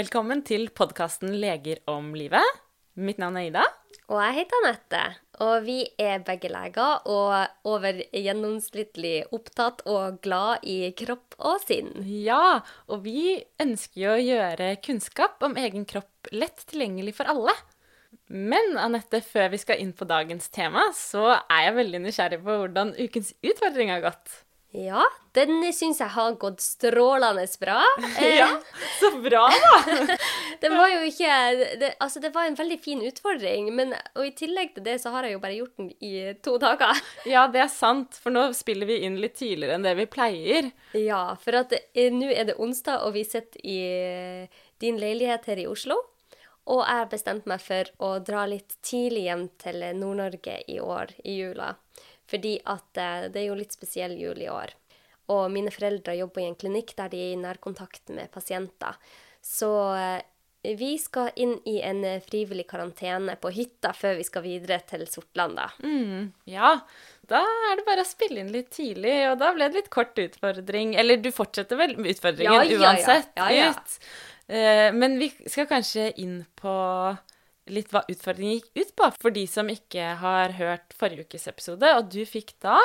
Velkommen til podkasten Leger om livet. Mitt navn er Ida. Og jeg heter Anette. Og vi er begge leger og over gjennomsnittlig opptatt og glad i kropp og sinn. Ja, og vi ønsker jo å gjøre kunnskap om egen kropp lett tilgjengelig for alle. Men Anette, før vi skal inn på dagens tema, så er jeg veldig nysgjerrig på hvordan ukens utfordring har gått. Ja, den syns jeg har gått strålende bra. Ja, så bra, da! det var jo ikke det, Altså, det var en veldig fin utfordring, men og i tillegg til det så har jeg jo bare gjort den i to dager. Ja, det er sant, for nå spiller vi inn litt tidligere enn det vi pleier. Ja, for at eh, nå er det onsdag, og vi sitter i din leilighet her i Oslo. Og jeg har bestemt meg for å dra litt tidlig hjem til Nord-Norge i år, i jula. Fordi at eh, det er jo litt spesiell jul i år. Og mine foreldre jobber i en klinikk der de er i nærkontakt med pasienter. Så eh, vi skal inn i en eh, frivillig karantene på hytta før vi skal videre til Sortland, da. Mm, ja, da er det bare å spille inn litt tidlig, og da ble det litt kort utfordring. Eller du fortsetter vel utfordringen ja, ja, uansett ja. Ja, ut. Men vi skal kanskje inn på litt hva utfordringen gikk ut på, for de som ikke har hørt forrige ukes episode. Og du fikk da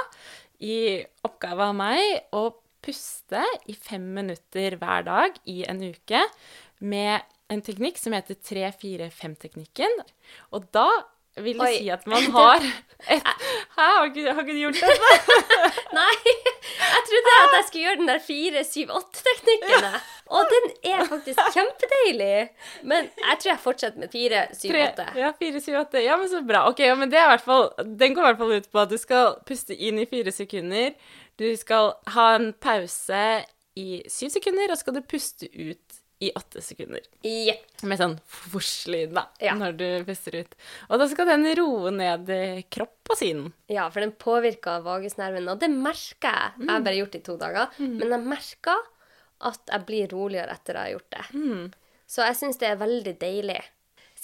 i oppgave av meg å puste i fem minutter hver dag i en uke med en teknikk som heter 3-4-5-teknikken. Og da vil det Oi. si at man har et Hæ, har ikke, har ikke du gjort dette? Nei, jeg trodde at jeg skulle gjøre den der 4-7-8-teknikken. Og den er faktisk kjempedeilig. Men jeg tror jeg fortsetter med 4-7-8. Ja, 4-7-8. Ja, men så bra. Ok, ja, men det er hvert fall Den går i hvert fall ut på at du skal puste inn i fire sekunder. Du skal ha en pause i syv sekunder, og så skal du puste ut i åtte sekunder. Yep. Med sånn fors-lyd, da, ja. når du puster ut. Og da skal den roe ned kropp og sinn. Ja, for den påvirker vagusnerven, og det merker jeg. Mm. Jeg har bare gjort det i to dager, mm. men jeg merker at jeg blir roligere etter jeg har gjort det. Mm. Så jeg syns det er veldig deilig.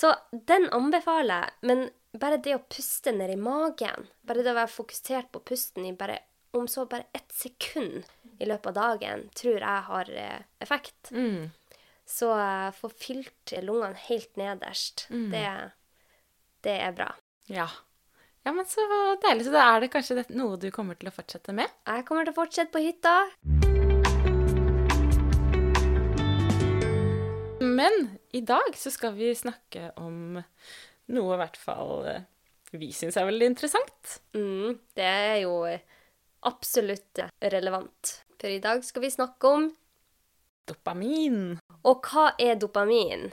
Så den anbefaler jeg, men bare det å puste ned i magen, bare det å være fokusert på pusten i bare om så bare ett sekund i løpet av dagen, tror jeg har eh, effekt. Mm. Så uh, få fylt lungene helt nederst, mm. det, det, er bra. Ja. ja, men så deilig. Så da er det kanskje noe du kommer til å fortsette med? Jeg kommer til å fortsette på hytta. Men i dag så skal vi snakke om noe i hvert fall eh, vi syns er veldig interessant. Mm, det er jo absolutt relevant. For i dag skal vi snakke om Dopamin. Og hva er dopamin?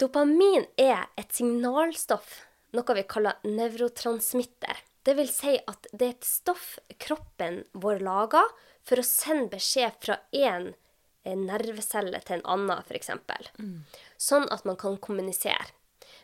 Dopamin er et signalstoff, noe vi kaller nevrotransmitter. Det vil si at det er et stoff kroppen vår lager for å sende beskjed fra én nervecelle til en annen, f.eks. Mm. Sånn at man kan kommunisere.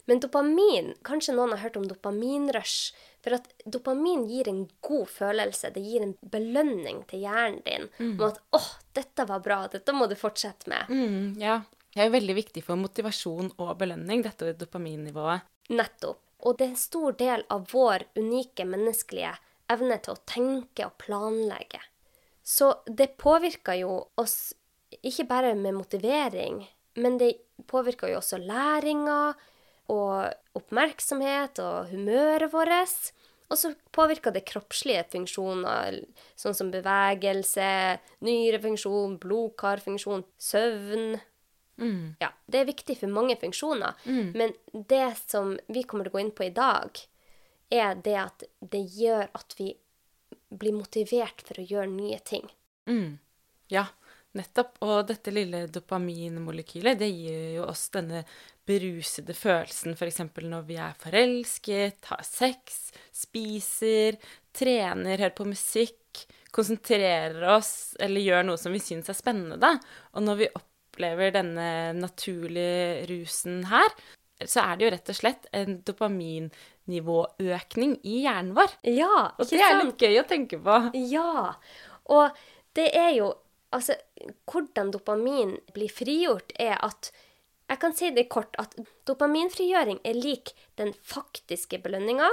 Men dopamin Kanskje noen har hørt om dopaminrush. For at dopamin gir en god følelse. Det gir en belønning til hjernen din mm. om at 'Å, oh, dette var bra. Dette må du fortsette med'. Mm, ja. Det er jo veldig viktig for motivasjon og belønning, dette dopaminnivået. Nettopp. Og det er en stor del av vår unike menneskelige evne til å tenke og planlegge. Så det påvirker jo oss ikke bare med motivering, men det påvirker jo også læringa, og oppmerksomhet og humøret vårt. Og så påvirker det kroppslige funksjoner, sånn som bevegelse, nyrefunksjon, blodkarfunksjon, søvn. Mm. Ja, det er viktig for mange funksjoner. Mm. Men det som vi kommer til å gå inn på i dag, er det at det gjør at vi blir motivert for å gjøre nye ting. Mm. Ja, nettopp. Og dette lille dopaminmolekylet, det gir jo oss denne berusede følelsen f.eks. når vi er forelsket, har sex, spiser, trener, hører på musikk, konsentrerer oss eller gjør noe som vi syns er spennende. Og når vi opplever denne naturlige rusen her, så er det jo rett og slett en dopaminnivåøkning i hjernen vår. Ja? Og det er litt gøy å tenke på. Ja. Og det er jo Altså, hvordan dopamin blir frigjort, er at jeg kan si det kort at dopaminfrigjøring er lik den faktiske belønninga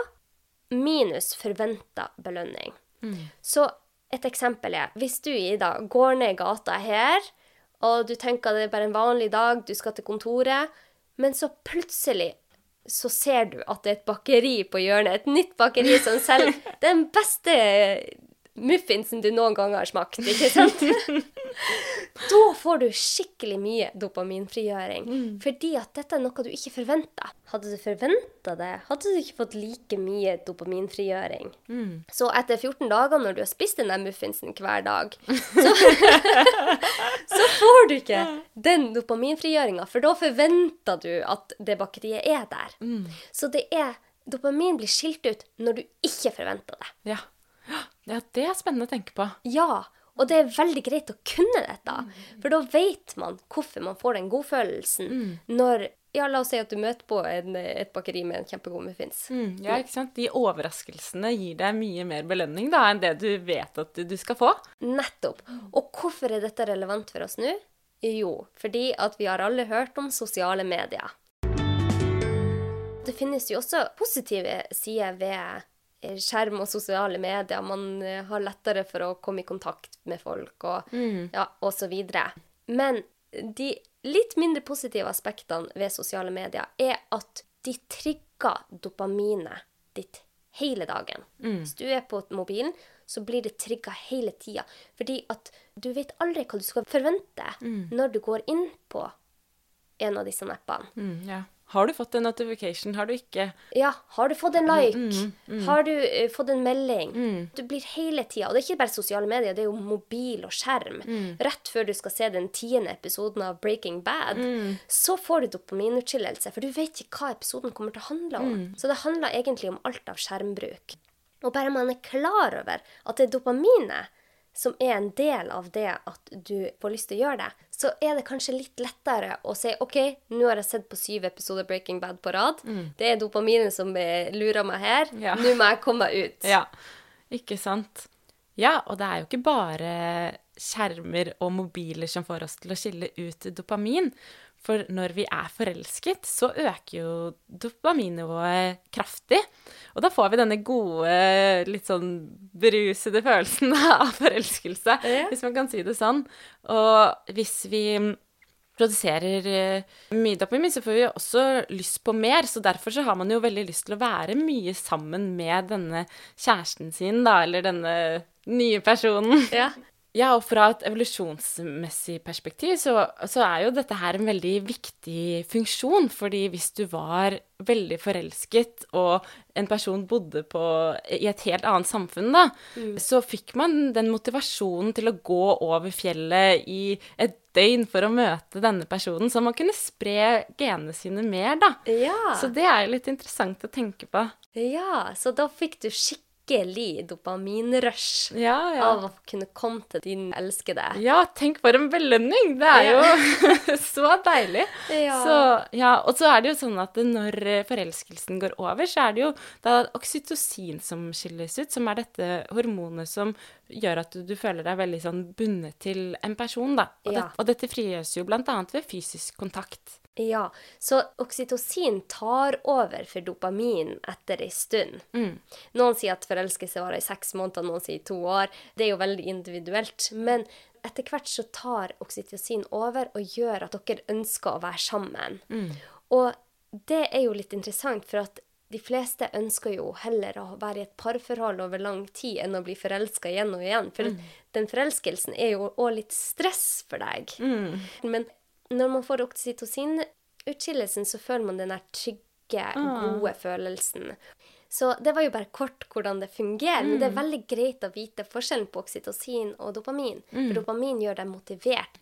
minus forventa belønning. Mm. Så et eksempel er hvis du Ida går ned gata her, og du tenker det er bare en vanlig dag, du skal til kontoret, men så plutselig så ser du at det er et bakeri på hjørnet. Et nytt bakeri som selger den beste muffinsen du noen gang har smakt, ikke sant? da får du skikkelig mye dopaminfrigjøring. Fordi at dette er noe du ikke forventa. Hadde du forventa det, hadde du ikke fått like mye dopaminfrigjøring. Så etter 14 dager, når du har spist den der muffinsen hver dag, så, så får du ikke den dopaminfrigjøringa, for da forventer du at det bakeriet er der. Så det er Dopamin blir skilt ut når du ikke forventer det. Ja. Ja, det er spennende å tenke på. Ja, og det er veldig greit å kunne dette. For da vet man hvorfor man får den godfølelsen når Ja, la oss si at du møter på en, et bakeri med en kjempegod muffins. Mm, ja, ikke sant? De overraskelsene gir deg mye mer belønning da, enn det du vet at du skal få. Nettopp. Og hvorfor er dette relevant for oss nå? Jo, fordi at vi har alle hørt om sosiale medier. Det finnes jo også positive sider ved skjerm og sosiale medier. Man eh, har lettere for å komme i kontakt med folk og, ja, og så videre. Men de litt mindre positive aspektene ved sosiale medier er at de trigger dopaminet ditt hele dagen. Hvis du er på mobilen, så blir det trigga hele tida. Fordi at du vet aldri hva du skal forvente når du går inn på en av disse appene. Mm, ja. Har du fått en notification? Har du ikke? Ja, har du fått en like? Har du uh, fått en melding? Du blir hele tida Og det er ikke bare sosiale medier, det er jo mobil og skjerm. Rett før du skal se den tiende episoden av Breaking Bad, så får du dopaminutskillelse, for du vet ikke hva episoden kommer til å handle om. Så det handler egentlig om alt av skjermbruk. Og bare man er klar over at det er dopaminet som er en del av det at du får lyst til å gjøre det, så er det kanskje litt lettere å si OK, nå har jeg sett på syv episoder Breaking Bad på rad. Det er dopaminet som eh, lurer meg her. Ja. Nå må jeg komme meg ut. Ja, ikke sant? Ja, og det er jo ikke bare skjermer og mobiler som får oss til å skille ut dopamin. For når vi er forelsket, så øker jo dopaminnivået kraftig. Og da får vi denne gode, litt sånn berusede følelsen av forelskelse, Ja. hvis man kan si det sånn. Og hvis vi produserer eh, mye dopamin, så får vi også lyst på mer. Så derfor så har man jo veldig lyst til å være mye sammen med denne kjæresten sin, da, eller denne nye personen. Ja. Ja, og fra et evolusjonsmessig perspektiv så, så er jo dette her en veldig viktig funksjon. Fordi hvis du var veldig forelsket, og en person bodde på, i et helt annet samfunn, da, så fikk man den motivasjonen til å gå over fjellet i et døgn for å møte denne personen, så man kunne spre genene sine mer, da. Ja. Så det er jo litt interessant å tenke på. ja, så da fikk du skikkelig dopaminrush Ja, ja. av å kunne komme til din elskede. Ja, tenk for en belønning! Det er jo så deilig. Ja. Så, ja, og så er det jo sånn at når forelskelsen går over, så er det jo da oksytocin som skilles ut, som er dette hormonet som gjør at du, du føler deg veldig sånn bundet til en person, da. Og, Ja. det, og dette frigjøres jo annet ved fysisk kontakt. Ja, så oksytocin tar over for dopamin etter ei stund. Noen sier at forelskelse varer i seks måneder, noen sier i to år. Det er jo veldig individuelt. Men etter hvert så tar oksytocin over og gjør at dere ønsker å være sammen. Og det er jo litt interessant, for at de fleste ønsker jo heller å være i et parforhold over lang tid enn å bli forelska igjen og igjen. For den forelskelsen er jo òg litt stress for deg. Men når man får oksytocinutskillelsen, så føler man den der trygge, gode følelsen. Så det var jo bare kort hvordan det fungerer, men det er veldig greit å vite forskjellen på oksytocin og dopamin. For dopamin gjør deg motivert.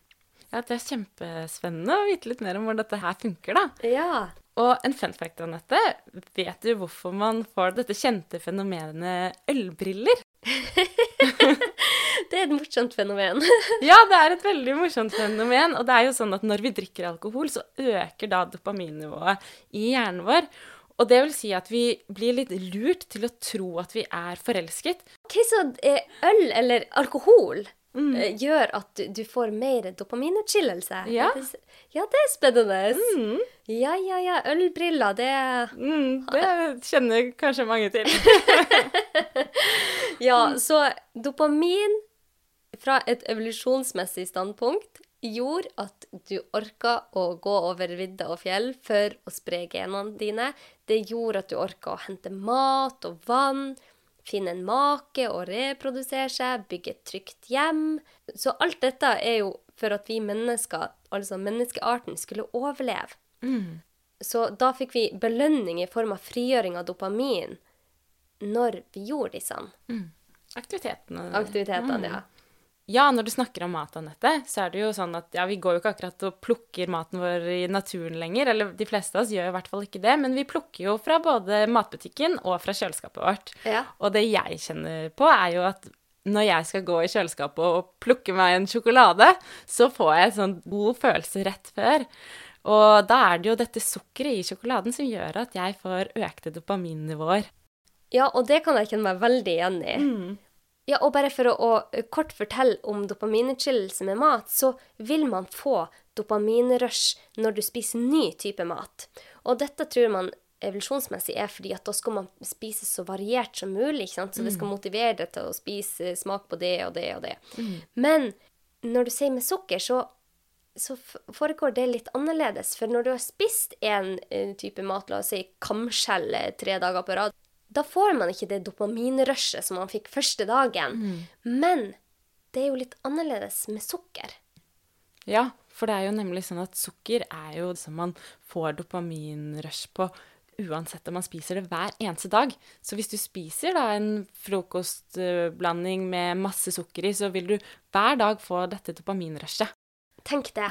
Ja, Det er kjempespennende å vite litt mer om hvordan dette her funker, da. Ja. Og en fun fact, Anette. Vet du hvorfor man får dette kjente fenomenet ølbriller? Det er et morsomt fenomen. Ja, det er et veldig morsomt fenomen. Og det er jo sånn at når vi drikker alkohol, så øker da dopaminnivået i hjernen vår. Og det vil si at vi blir litt lurt til å tro at vi er forelsket. Ok, Så eh, øl eller alkohol mm. gjør at du, får mer dopaminutskillelse? Ja. Ja, det er spennende. Ja, ja, ja. Ølbriller, det Mm, det kjenner kanskje mange til. Ja, så dopamin fra et evolusjonsmessig standpunkt gjorde at du orka å gå over vidda og fjell for å spre genene dine. Det gjorde at du orka å hente mat og vann, finne en make og reprodusere seg, bygge et trygt hjem. Så alt dette er jo for at vi mennesker, altså menneskearten, skulle overleve. Så da fikk vi belønning i form av frigjøring av dopamin når vi gjorde disse Aktivitetene. aktivitetene. ja. Ja, når du snakker om mat, Anette, så er det jo sånn at ja, vi går jo ikke akkurat og plukker maten vår i naturen lenger. Eller de fleste av oss gjør i hvert fall ikke det, men vi plukker jo fra både matbutikken og fra kjøleskapet vårt. Ja. Og det jeg kjenner på, er jo at når jeg skal gå i kjøleskapet og plukke meg en sjokolade, så får jeg en sånn god følelse rett før. Og da er det jo dette sukkeret i sjokoladen som gjør at jeg får økte dopaminnivåer. Ja, og det kan jeg kjenne meg veldig igjen i. Ja, og bare for å, å kort fortelle om dopaminutskillelse med mat, så vil man få dopaminrush når du spiser ny type mat. Og dette tror man evolusjonsmessig er fordi at da skal man spise så variert som mulig, ikke sant? så det skal motivere deg til å spise smak på det og det og det. Men når du sier med sukker, så så foregår det litt annerledes. For når du har spist en eh, type mat, la oss si kamskjell eh, tre dager på rad, da får man ikke det dopaminrushet som man fikk første dagen. Men det er jo litt annerledes med sukker. Ja, for det er jo nemlig sånn at sukker er jo som man får dopaminrush på uansett om man spiser det hver eneste dag. Så hvis du spiser da en frokostblanding med masse sukker i, så vil du hver dag få dette dopaminrushet. Tenk det.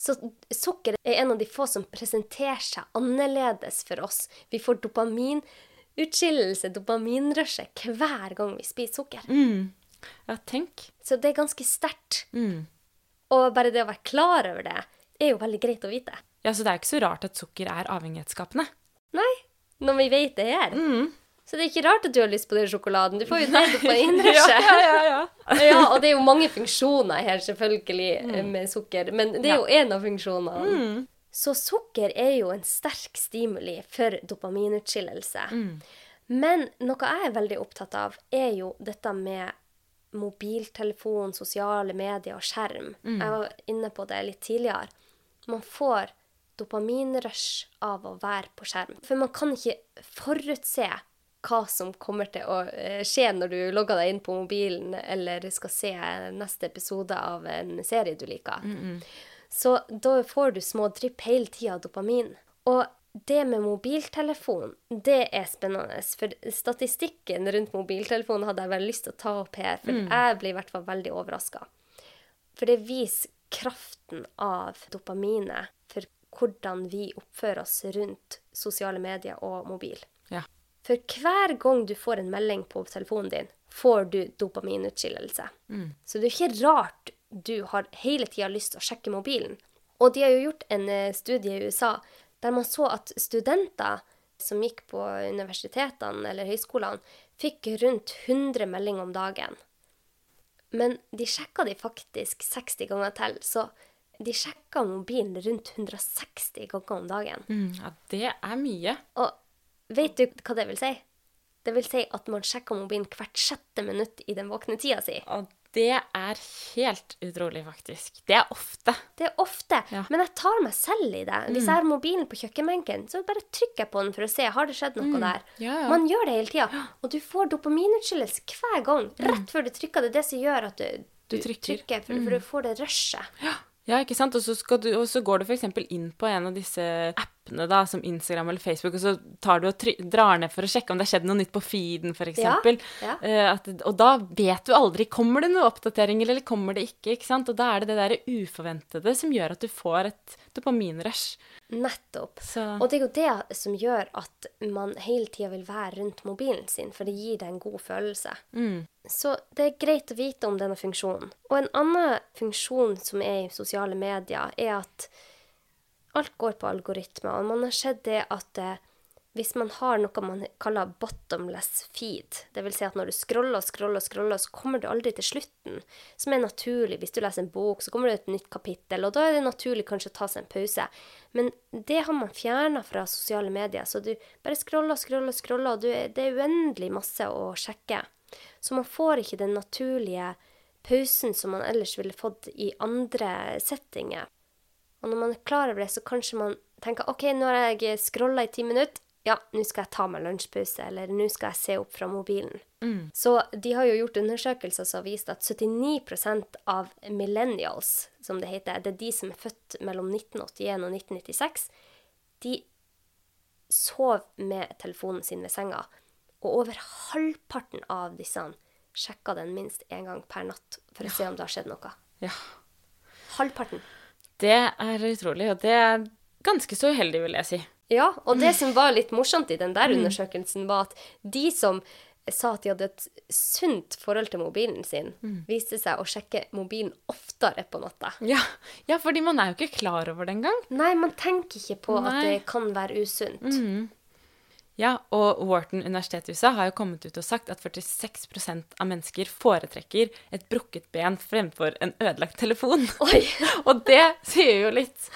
Så sukker er en av de få som presenterer seg annerledes for oss. Vi får dopaminutskillelse, dopaminrushet, hver gang vi spiser sukker. Ja, tenk. Så det er ganske sterkt. Og bare det å være klar over det, er jo veldig greit å vite. Ja, så det er ikke så rart at sukker er avhengighetsskapende. Nei, når vi vet det her. Så det er ikke rart at du har lyst på den sjokoladen. Du får jo det dopaminrushet. ja, ja, ja. Ja, og det er jo mange funksjoner her, selvfølgelig, med sukker. Men det er jo én av funksjonene. Så sukker er jo en sterk stimuli for dopaminutskillelse. Men noe jeg er veldig opptatt av, er jo dette med mobiltelefon, sosiale medier og skjerm. Jeg var inne på det litt tidligere. Man får dopaminrush av å være på skjerm. For man kan ikke forutse hva som kommer til å eh, skje når du logger deg inn på mobilen eller skal se neste episode av en serie du liker. Så da får du små drypp hele tida av dopamin. Og det med mobiltelefon, det er spennende. For statistikken rundt mobiltelefon hadde jeg vel lyst til å ta opp her, for jeg blir i hvert fall veldig overraska. For det viser kraften av dopaminet for hvordan vi oppfører oss rundt sosiale medier og mobil. Ja. For hver gang du får en melding på telefonen din, får du dopaminutskillelse. Så det er ikke rart du har hele tida lyst til å sjekke mobilen. Og de har jo gjort en eh, studie i USA der man så at studenter som gikk på universitetene eller høyskolene, fikk rundt 100 meldinger om dagen. Men de sjekka de faktisk 60 ganger til, så de sjekka mobilen rundt 160 ganger om dagen. Mm, ja, det er mye. Og vet du hva det vil si? Det vil si at man sjekker mobilen hvert sjette minutt i den våkne tida si. Og det er helt utrolig, faktisk. Det er ofte. Det er ofte, Ja. men jeg tar meg selv i det. Hvis jeg har mobilen på kjøkkenbenken, så bare trykker jeg på den for å se har det skjedd noe der. Ja, ja. Man gjør det hele tida. Og du får dopaminutskillelse hver gang. Rett før du trykker. Det er det som gjør at du, Du trykker. for, for du får det rushet. Ja, ikke sant? Og så, du, og så går du f.eks. inn på en av disse appene, da, som Instagram eller Facebook, og så tar du og drar ned for å sjekke om det har skjedd noe nytt på feeden, f.eks. Ja, ja. Eh, at, og da vet du aldri kommer det noe oppdateringer, eller kommer det ikke. ikke sant? Og da er det det der uforventede som gjør at du får et dopaminrush. Nettopp. Så Og det er jo det som gjør at man hele tida vil være rundt mobilen sin, for det gir deg en god følelse. Så det er greit å vite om denne funksjonen. Og en annen funksjon som er i sosiale medier, er at alt går på algoritmer. Og man har sett det at eh, hvis man har noe man kaller bottomless feed, dvs. Si at når du scroller og scroller, scroller, så kommer du aldri til slutten, som er naturlig. Hvis du leser en bok, så kommer det et nytt kapittel, og da er det naturlig kanskje å ta seg en pause. Men det har man fjerna fra sosiale medier, så du bare scroller scroller, scroller, og du, det er uendelig masse å sjekke. Så man får ikke den naturlige pausen som man ellers ville fått i andre settinger. Og når man er klar over det, så kanskje man tenker OK, nå har jeg scrolla i ti minutter. Ja, nå skal jeg ta meg lunsjpause, eller nå skal jeg se opp fra mobilen. Så de har jo gjort undersøkelser som har vist at 79% av millennials, som det heter, det er de som er født mellom 1981 og 1996, de sov med telefonen sin ved senga. Og over halvparten av disse sjekka den minst én gang per natt for å se om det har skjedd noe. Ja. Halvparten. Det er utrolig, og det er ganske så uheldig, vil jeg si. Ja, og det som var litt morsomt i den der undersøkelsen, var at de som sa at de hadde et sunt forhold til mobilen sin, viste seg å sjekke mobilen oftere på natta. Ja, ja fordi man er jo ikke klar over det engang. Nei, man tenker ikke på at det kan være usunt. Ja, og Wharton universitet i USA har jo kommet ut og sagt at 46% av mennesker foretrekker et brukket ben fremfor en ødelagt telefon. Oi! og det sier jo litt.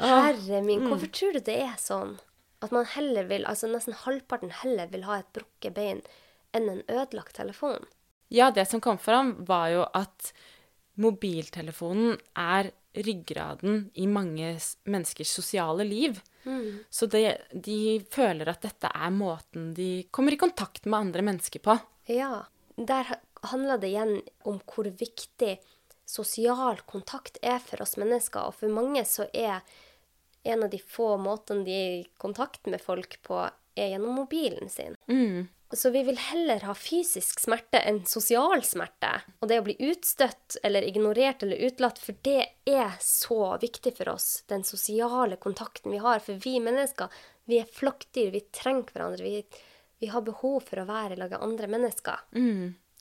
Herre min, Mm. hvorfor tror du det er sånn? At man heller vil, altså nesten halvparten heller vil ha et brukket bein enn en ødelagt telefon? Ja, det som kom fram, var jo at mobiltelefonen er ryggraden i mange menneskers sosiale liv. Så det, de føler at dette er måten de kommer i kontakt med andre mennesker på. Ja. Der ha- handler det igjen om hvor viktig sosial kontakt er for oss mennesker. Og for mange så er en av de få måtene de er i kontakt med folk på, er gjennom mobilen sin. Så vi vil heller ha fysisk smerte enn sosial smerte. Og det å bli utstøtt eller ignorert eller utelatt, for det er så viktig for oss, den sosiale kontakten vi har. For vi mennesker, vi er flokkdyr, vi trenger hverandre. Vi, vi har behov for å være i lag med andre mennesker.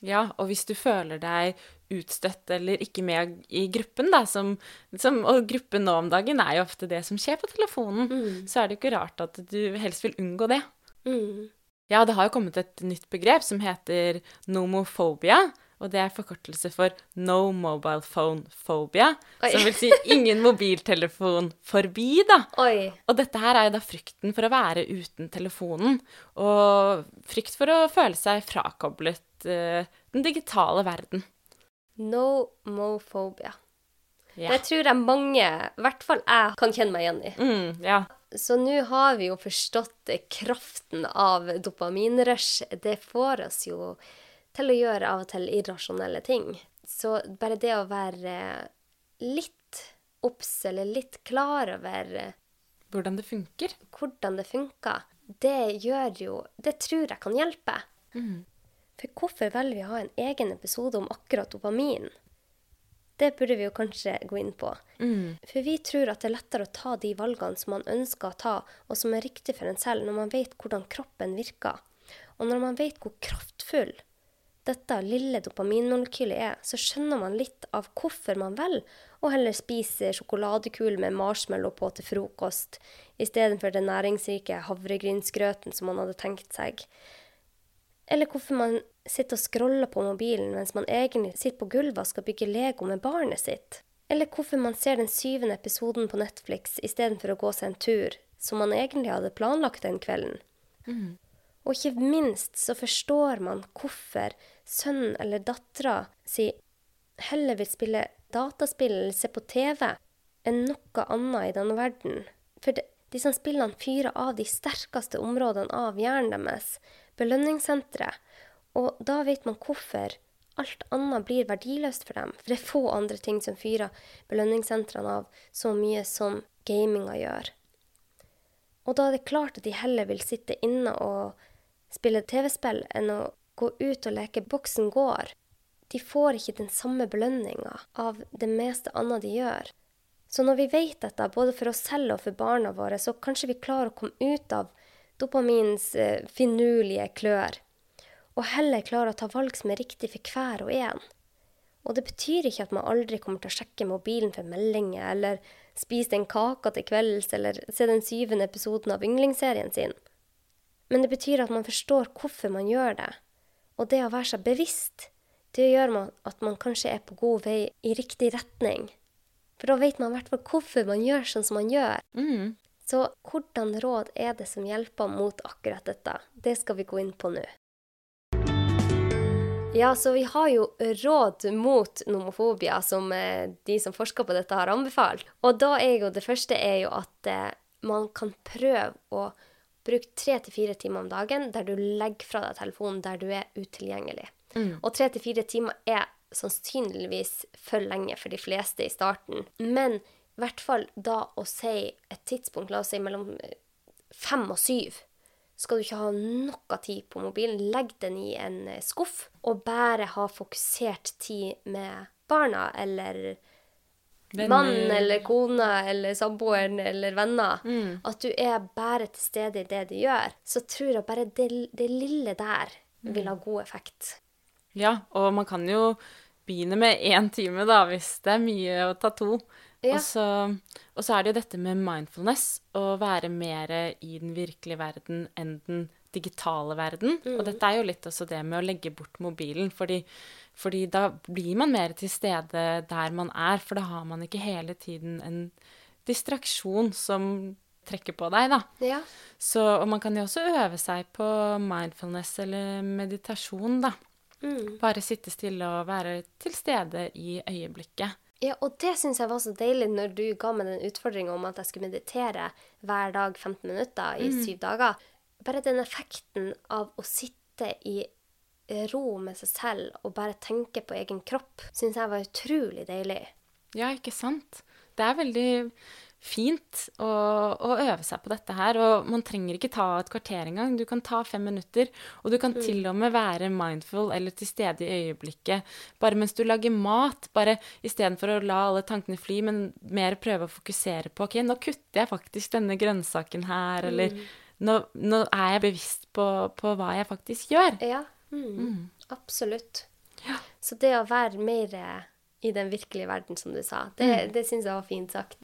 Ja, og hvis du føler deg utstøtt eller ikke med i gruppen, da, som, som, og gruppen nå om dagen er jo ofte det som skjer på telefonen, så er det jo ikke rart at du helst vil unngå det. Mm. Ja, det har jo kommet et nytt begrep som heter nomofobia. og det er forkortelse for no mobile phone phobia, Oi. som vil si ingen mobiltelefon forbi, da. Oi. Og dette her er jo da frykten for å være uten telefonen, og frykt for å føle seg frakoblet uh, den digitale verden. No-mophobia. Ja. Det tror jeg mange, i hvert fall jeg, kan kjenne meg igjen i. Mm, ja. Så nå har vi jo forstått kraften av dopaminrush. Det får oss jo til å gjøre av og til irrasjonelle ting. Så bare det å være litt obs eller litt klar over Hvordan det funker. hvordan det funker, det gjør jo Det tror jeg kan hjelpe. For hvorfor velger vi å ha en egen episode om akkurat dopamin? Det burde vi jo kanskje gå inn på. For vi tror at det er lettere å ta de valgene som man ønsker å ta, og som er riktig for en selv, når man vet hvordan kroppen virker. Og når man vet hvor kraftfull dette lille dopaminmolekylet er, så skjønner man litt av hvorfor man velger å heller spise sjokoladekul med marshmallow på til frokost, istedenfor den næringsrike havregrynsgrøten som man hadde tenkt seg. Eller hvorfor man sitter og scroller på mobilen mens man egentlig sitter på gulvet og skal bygge Lego med barnet sitt. Eller hvorfor man ser den syvende episoden på Netflix istedenfor å gå seg en tur, som man egentlig hadde planlagt den kvelden. Og ikke minst så forstår man hvorfor sønnen eller dattera si heller vil spille dataspill eller se på TV enn noe annet i denne verden. For det, disse spillene fyrer av de sterkeste områdene av hjernen deres, belønningssenteret. Og da vet man hvorfor alt annet blir verdiløst for dem. For det er få andre ting som fyrer belønningssentrene av så mye som gaminga gjør. Og da er det klart at de heller vil sitte inne og spille TV-spill enn å gå ut og leke boksen gård. De får ikke den samme belønninga av det meste annet de gjør. Så når vi vet dette, både for oss selv og for barna våre, så kanskje vi klarer å komme ut av dopaminens eh, finurlige klør, og heller klarer å ta valg som er riktig for hver og en. Og det betyr ikke at man aldri kommer til å sjekke mobilen for meldinger, eller spise den kaka til kvelds, eller se den syvende episoden av yndlingsserien sin. Men det betyr at man forstår hvorfor man gjør det. Og det å være seg bevisst, det gjør at man kanskje er på god vei i riktig retning. For da vet man i hvert fall hvorfor man gjør sånn som man gjør. Mm. Så hvordan råd er det som hjelper mot akkurat dette? Det skal vi gå inn på nå. Ja, så vi har jo råd mot nomofobia, som eh, de som forsker på dette, har anbefalt. Og da er jo det første er jo at eh, man kan prøve å bruke tre til fire timer om dagen der du legger fra deg telefonen der du er utilgjengelig. Og tre til fire timer er sannsynligvis for lenge for de fleste i starten. Men i hvert fall da å si et tidspunkt, la oss si mellom eh, fem og syv, skal du ikke ha noe tid på mobilen. Legg den i en eh, skuff, og bare ha fokusert tid med barna eller mannen eller kona eller samboeren eller venner. At du er bare til stede i det du gjør. Så tror jeg bare det, det lille der vil ha god effekt. Ja, og man kan jo begynne med én time, da, hvis det er mye å ta to. Ja. Og, så, og så er det jo dette med mindfulness, å være mer i den virkelige verden enn den digitale verden. Og dette er jo litt også det med å legge bort mobilen, fordi, fordi da blir man mer til stede der man er, for da har man ikke hele tiden en distraksjon som trekker på deg, da. Ja. Så, og man kan jo også øve seg på mindfulness eller meditasjon, da. Bare sitte stille og være til stede i øyeblikket. Ja, og det syns jeg var så deilig når du ga meg den utfordringa om at jeg skulle meditere hver dag 15 minutter i syv dager. Bare den effekten av å sitte i ro med seg selv og bare tenke på egen kropp, syns jeg var utrolig deilig. Ja, ikke sant? Det er veldig fint å, å øve seg på dette her, og man trenger ikke ta et kvarter engang. Du kan ta fem minutter, og du kan til og med være mindful eller til stede i øyeblikket bare mens du lager mat. Bare istedenfor å la alle tankene fly, men mer prøve å fokusere på OK, nå kutter jeg faktisk denne grønnsaken her, eller nå, nå er jeg bevisst på, på hva jeg faktisk gjør. Ja, mm, absolutt. Så det å være mer i den virkelige verden, som du sa, det, det syns jeg var fint sagt.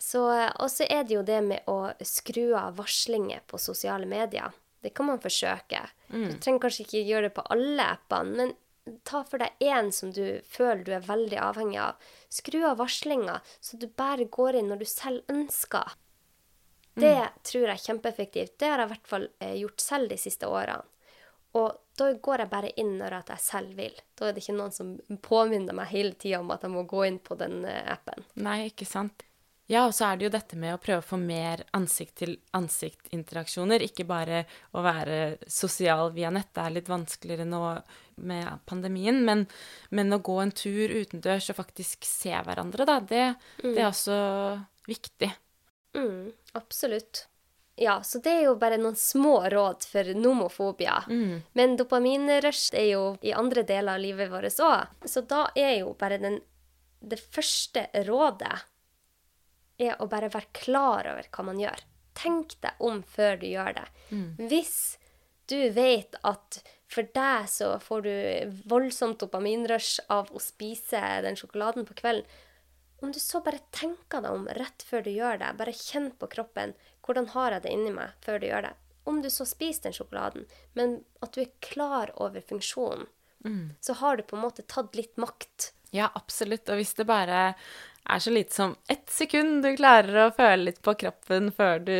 Så, og så er det jo det med å skru av varslinger på sosiale medier. Det kan man forsøke. Du trenger kanskje ikke gjøre det på alle appene, men ta for deg én som du føler du er veldig avhengig av. Skru av varslinga, så du bare går inn når du selv ønsker. Det tror jeg er kjempeeffektivt. Det har jeg i hvert fall eh, gjort selv de siste årene. Og da går jeg bare inn når jeg selv vil. Da er det ikke noen som påminner meg hele tida om at jeg må gå inn på den eh, appen. Nei, ikke sant. Ja, og så er det jo dette med å prøve å få mer ansikt-til-ansikt-interaksjoner. Ikke bare å være sosial via nett. Det er litt vanskeligere nå med pandemien. Men, men å gå en tur utendørs og faktisk se hverandre, da, det, det er også viktig. Mm, absolutt. Ja, så det er jo bare noen små råd for nomofobia. Men dopaminrush er jo i andre deler av livet vårt òg. Så da er jo bare den, det første rådet er å bare være klar over hva man gjør. Tenk deg om før du gjør det. Hvis du vet at for deg så får du voldsomt dopaminrush av å spise den sjokoladen på kvelden, om du så bare tenker deg om rett før du gjør det, bare kjenn på kroppen, hvordan har jeg det inni meg før du gjør det. Om du så spiser den sjokoladen, men at du er klar over funksjonen, så har du på en måte tatt litt makt. Ja, absolutt. Og hvis det bare er så lite som ett sekund du klarer å føle litt på kroppen før du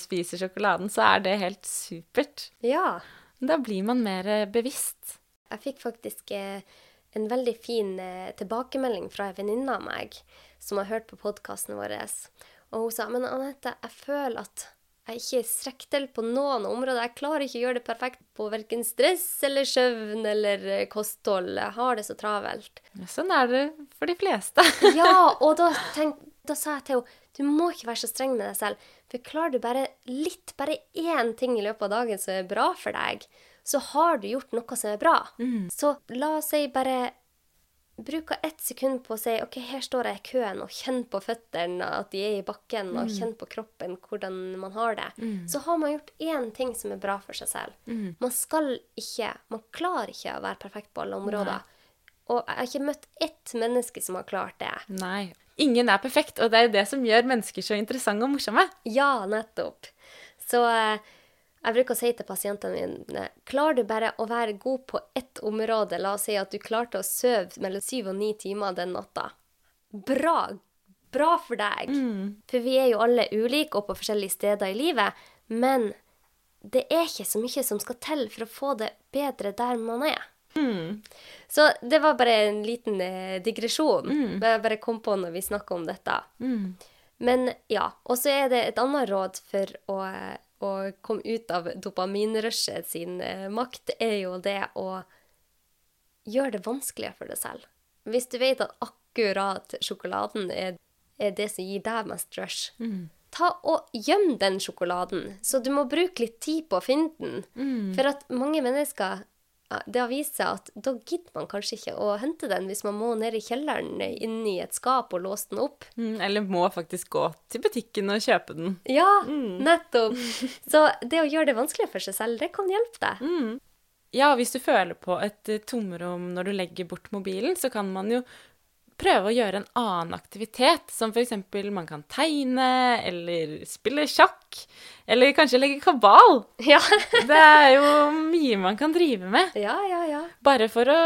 spiser sjokoladen, så er det helt supert. Ja. Da blir man mer bevisst. Jeg fikk faktisk eh, en veldig fin eh, tilbakemelding fra en venninne av meg som har hørt på podkasten vår. Og hun sa men Anette, jeg føler at jeg ikke strekker til på noen områder. Jeg klarer ikke å gjøre det perfekt på verken stress eller søvn eller eh, kosthold. Jeg har det så travelt. Sånn er det for de fleste. Ja, og da, tenk, da sa jeg til henne du må ikke være så streng med deg selv. For klarer du bare litt, bare én ting i løpet av dagen som er bra for deg, så har du gjort noe som er bra. Så la oss si bare Bruker ett sekund på å si ok, her står jeg i køen og kjenn på føttene, at de er i bakken, og kjenn på kroppen, hvordan man har det. Så har man gjort én ting som er bra for seg selv. Man skal ikke Man klarer ikke å være perfekt på alle områder. Og jeg har ikke møtt ett menneske som har klart det. Nei. Ingen er perfekt, og det er det som gjør mennesker så interessante og morsomme. Ja, nettopp. Så eh, jeg bruker å si til pasientene mine Klarer du bare å være god på ett område, la oss si at du klarte å sove mellom syv og ni timer den natta. Bra! Bra for deg. For vi er jo alle ulike og på forskjellige steder i livet. Men det er ikke så mye som skal til for å få det bedre der man er. Så det var bare en liten digresjon. Mm. Jeg bare kom på når vi snakka om dette. Men ja. Og så er det et annet råd for å, å komme ut av dopaminrushet sin eh, makt, er jo det å gjøre det vanskeligere for deg selv. Hvis du vet at akkurat sjokoladen er, er det som gir deg mest rush, ta og gjem den sjokoladen. Så du må bruke litt tid på å finne den. For at mange mennesker det har vist seg at da gidder man kanskje ikke å hente den hvis man må ned i kjelleren inn i et skap og låse den opp. Mm, eller må faktisk gå til butikken og kjøpe den. Ja, nettopp. Så det å gjøre det vanskelig for seg selv, det kan hjelpe deg. Ja, hvis du føler på et eh, tomrom når du legger bort mobilen, så kan man jo prøve å gjøre en annen aktivitet, som f.eks. man kan tegne, eller spille sjakk, eller kanskje legge kabal. Ja, Det er jo mye man kan drive med, ja, ja. ja. bare for å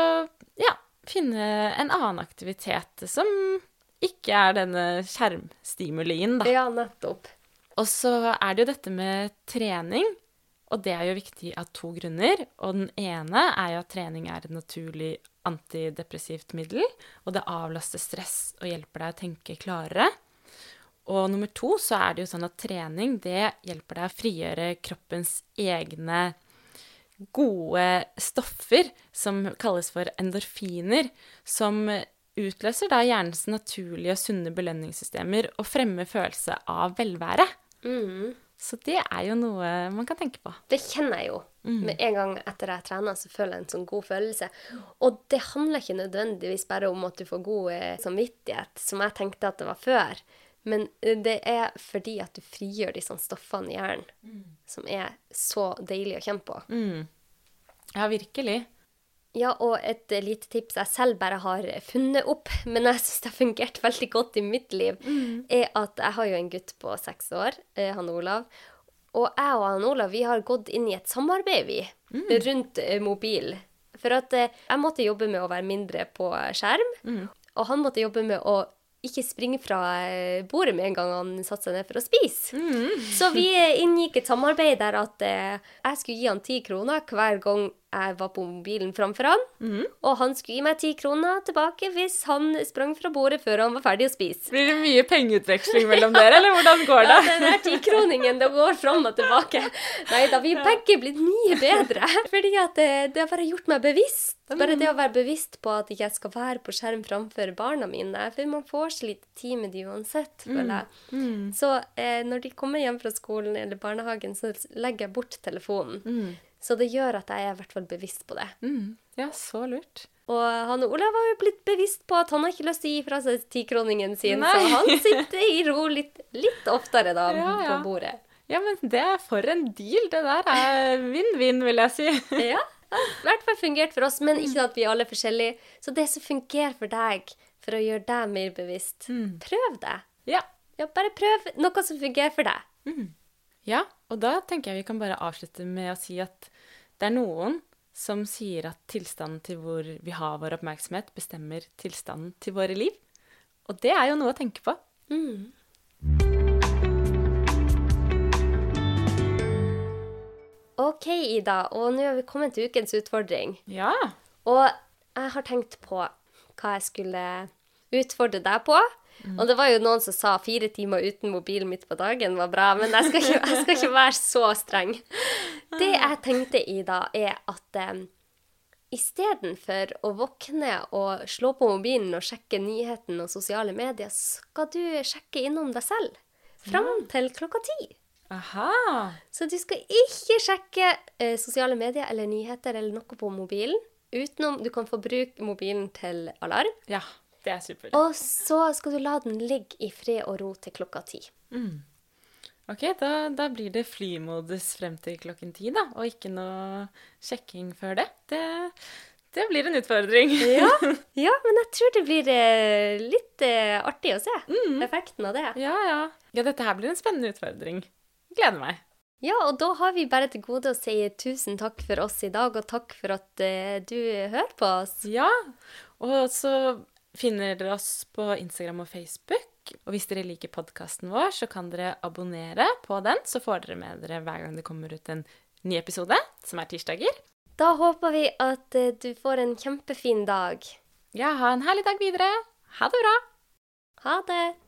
ja, finne en annen aktivitet som ikke er denne skjermstimulien, da. Ja, nettopp. Og så er det jo dette med trening, og det er jo viktig av to grunner. Og den ene er jo at trening er et naturlig antidepressivt middel, og det avlaster stress og hjelper deg å tenke klarere. Og nummer to så er det jo sånn at trening det hjelper deg å frigjøre kroppens egne gode stoffer som kalles for endorfiner, som utløser da hjernens naturlige og sunne belønningssystemer og fremmer følelse av velvære. Så det er jo noe man kan tenke på. Det kjenner jeg jo. Med en gang etter jeg trener, så føler jeg en sånn god følelse. Og det handler ikke nødvendigvis bare om at du får god eh, samvittighet, som jeg tenkte at det var før. Men eh, det er fordi at du frigjør de sånne stoffene i hjernen, som er så deilig å kjenne på. Ja, virkelig. Ja, og et eh, lite tips jeg selv bare har funnet opp, men jeg syns det har fungert veldig godt i mitt liv, er at jeg har jo en gutt på seks år, eh, han Olav. Og jeg og han Olav vi har gått inn i et samarbeid, vi, rundt eh, mobil. For at jeg måtte jobbe med å være mindre på skjerm, og han måtte jobbe med å ikke springe fra bordet med en gang han satte seg ned for å spise. Så vi inngikk et samarbeid der at jeg skulle gi han ti kroner hver gang jeg var på mobilen framfor han, og han skulle gi meg ti kroner tilbake hvis han sprang fra bordet før han var ferdig å spise. Blir det mye pengeutveksling mellom dere, eller hvordan går det? Ja, den der tikroningen, det går fram og tilbake. Nei da, vi er begge blitt mye bedre. Fordi at det, det har bare gjort meg bevisst. Bare det å være bevisst på at jeg skal være på skjerm framfor barna mine. For man får så lite tid med de uansett, føler jeg. Så eh, når de kommer hjem fra skolen eller barnehagen, så legger jeg bort telefonen. Så det gjør at jeg er i hvert fall bevisst på det. Mm. Ja, så lurt. Og han Olav har jo blitt bevisst på at han har ikke lyst til å gi fra seg tikroningen sin, Nei. så han sitter i ro litt, litt oftere da Ja, ja. på bordet. Ja, men det er for en deal. Det der er vinn-vinn, vil jeg si. Ja, det har i hvert fall fungert for oss, men ikke at vi er alle forskjellige. Så det som fungerer for deg, for å gjøre deg mer bevisst, prøv det. Ja. Ja, bare prøv noe som fungerer for deg. ja, og da tenker jeg vi kan bare avslutte med å si at det er noen som sier at tilstanden til hvor vi har vår oppmerksomhet, bestemmer tilstanden til våre liv. Og det er jo noe å tenke på. OK, Ida, og nå er vi kommet til ukens utfordring. Ja. Og jeg har tenkt på hva jeg skulle utfordre deg på. Og det var jo noen som sa fire timer uten mobilen midt på dagen var bra, men jeg skal ikke, jeg skal ikke være så streng. Det jeg tenkte, i da, er at um, istedenfor å våkne og slå på mobilen og sjekke nyheten og sosiale medier, skal du sjekke innom deg selv. Fram til klokka ti. Aha. Så du skal ikke sjekke eh, sosiale medier eller nyheter eller noe på mobilen. Utenom du kan få bruke mobilen til alarm. Ja, det er supert. Og så skal du la den ligge i fred og ro til klokka ti. Ok, da, da blir det flymodus frem til klokken ti, da. Og ikke noe sjekking før det. Det, det blir en utfordring. Ja, ja, men jeg tror det blir eh, litt eh, artig å se effekten av det. Ja, ja. Ja, dette her blir en spennende utfordring. Gleder meg. Ja, og da har vi bare til gode å si tusen takk for oss i dag, og takk for at uh, du hører på oss. Ja, og så finner dere oss på Instagram og Facebook. Og hvis dere liker podkasten vår, så kan dere abonnere på den, så får dere med dere hver gang det kommer ut en ny episode, som er tirsdager. Da håper vi at eh, du får en kjempefin dag. Ja, ha en herlig dag videre. Ha det bra. Ha det!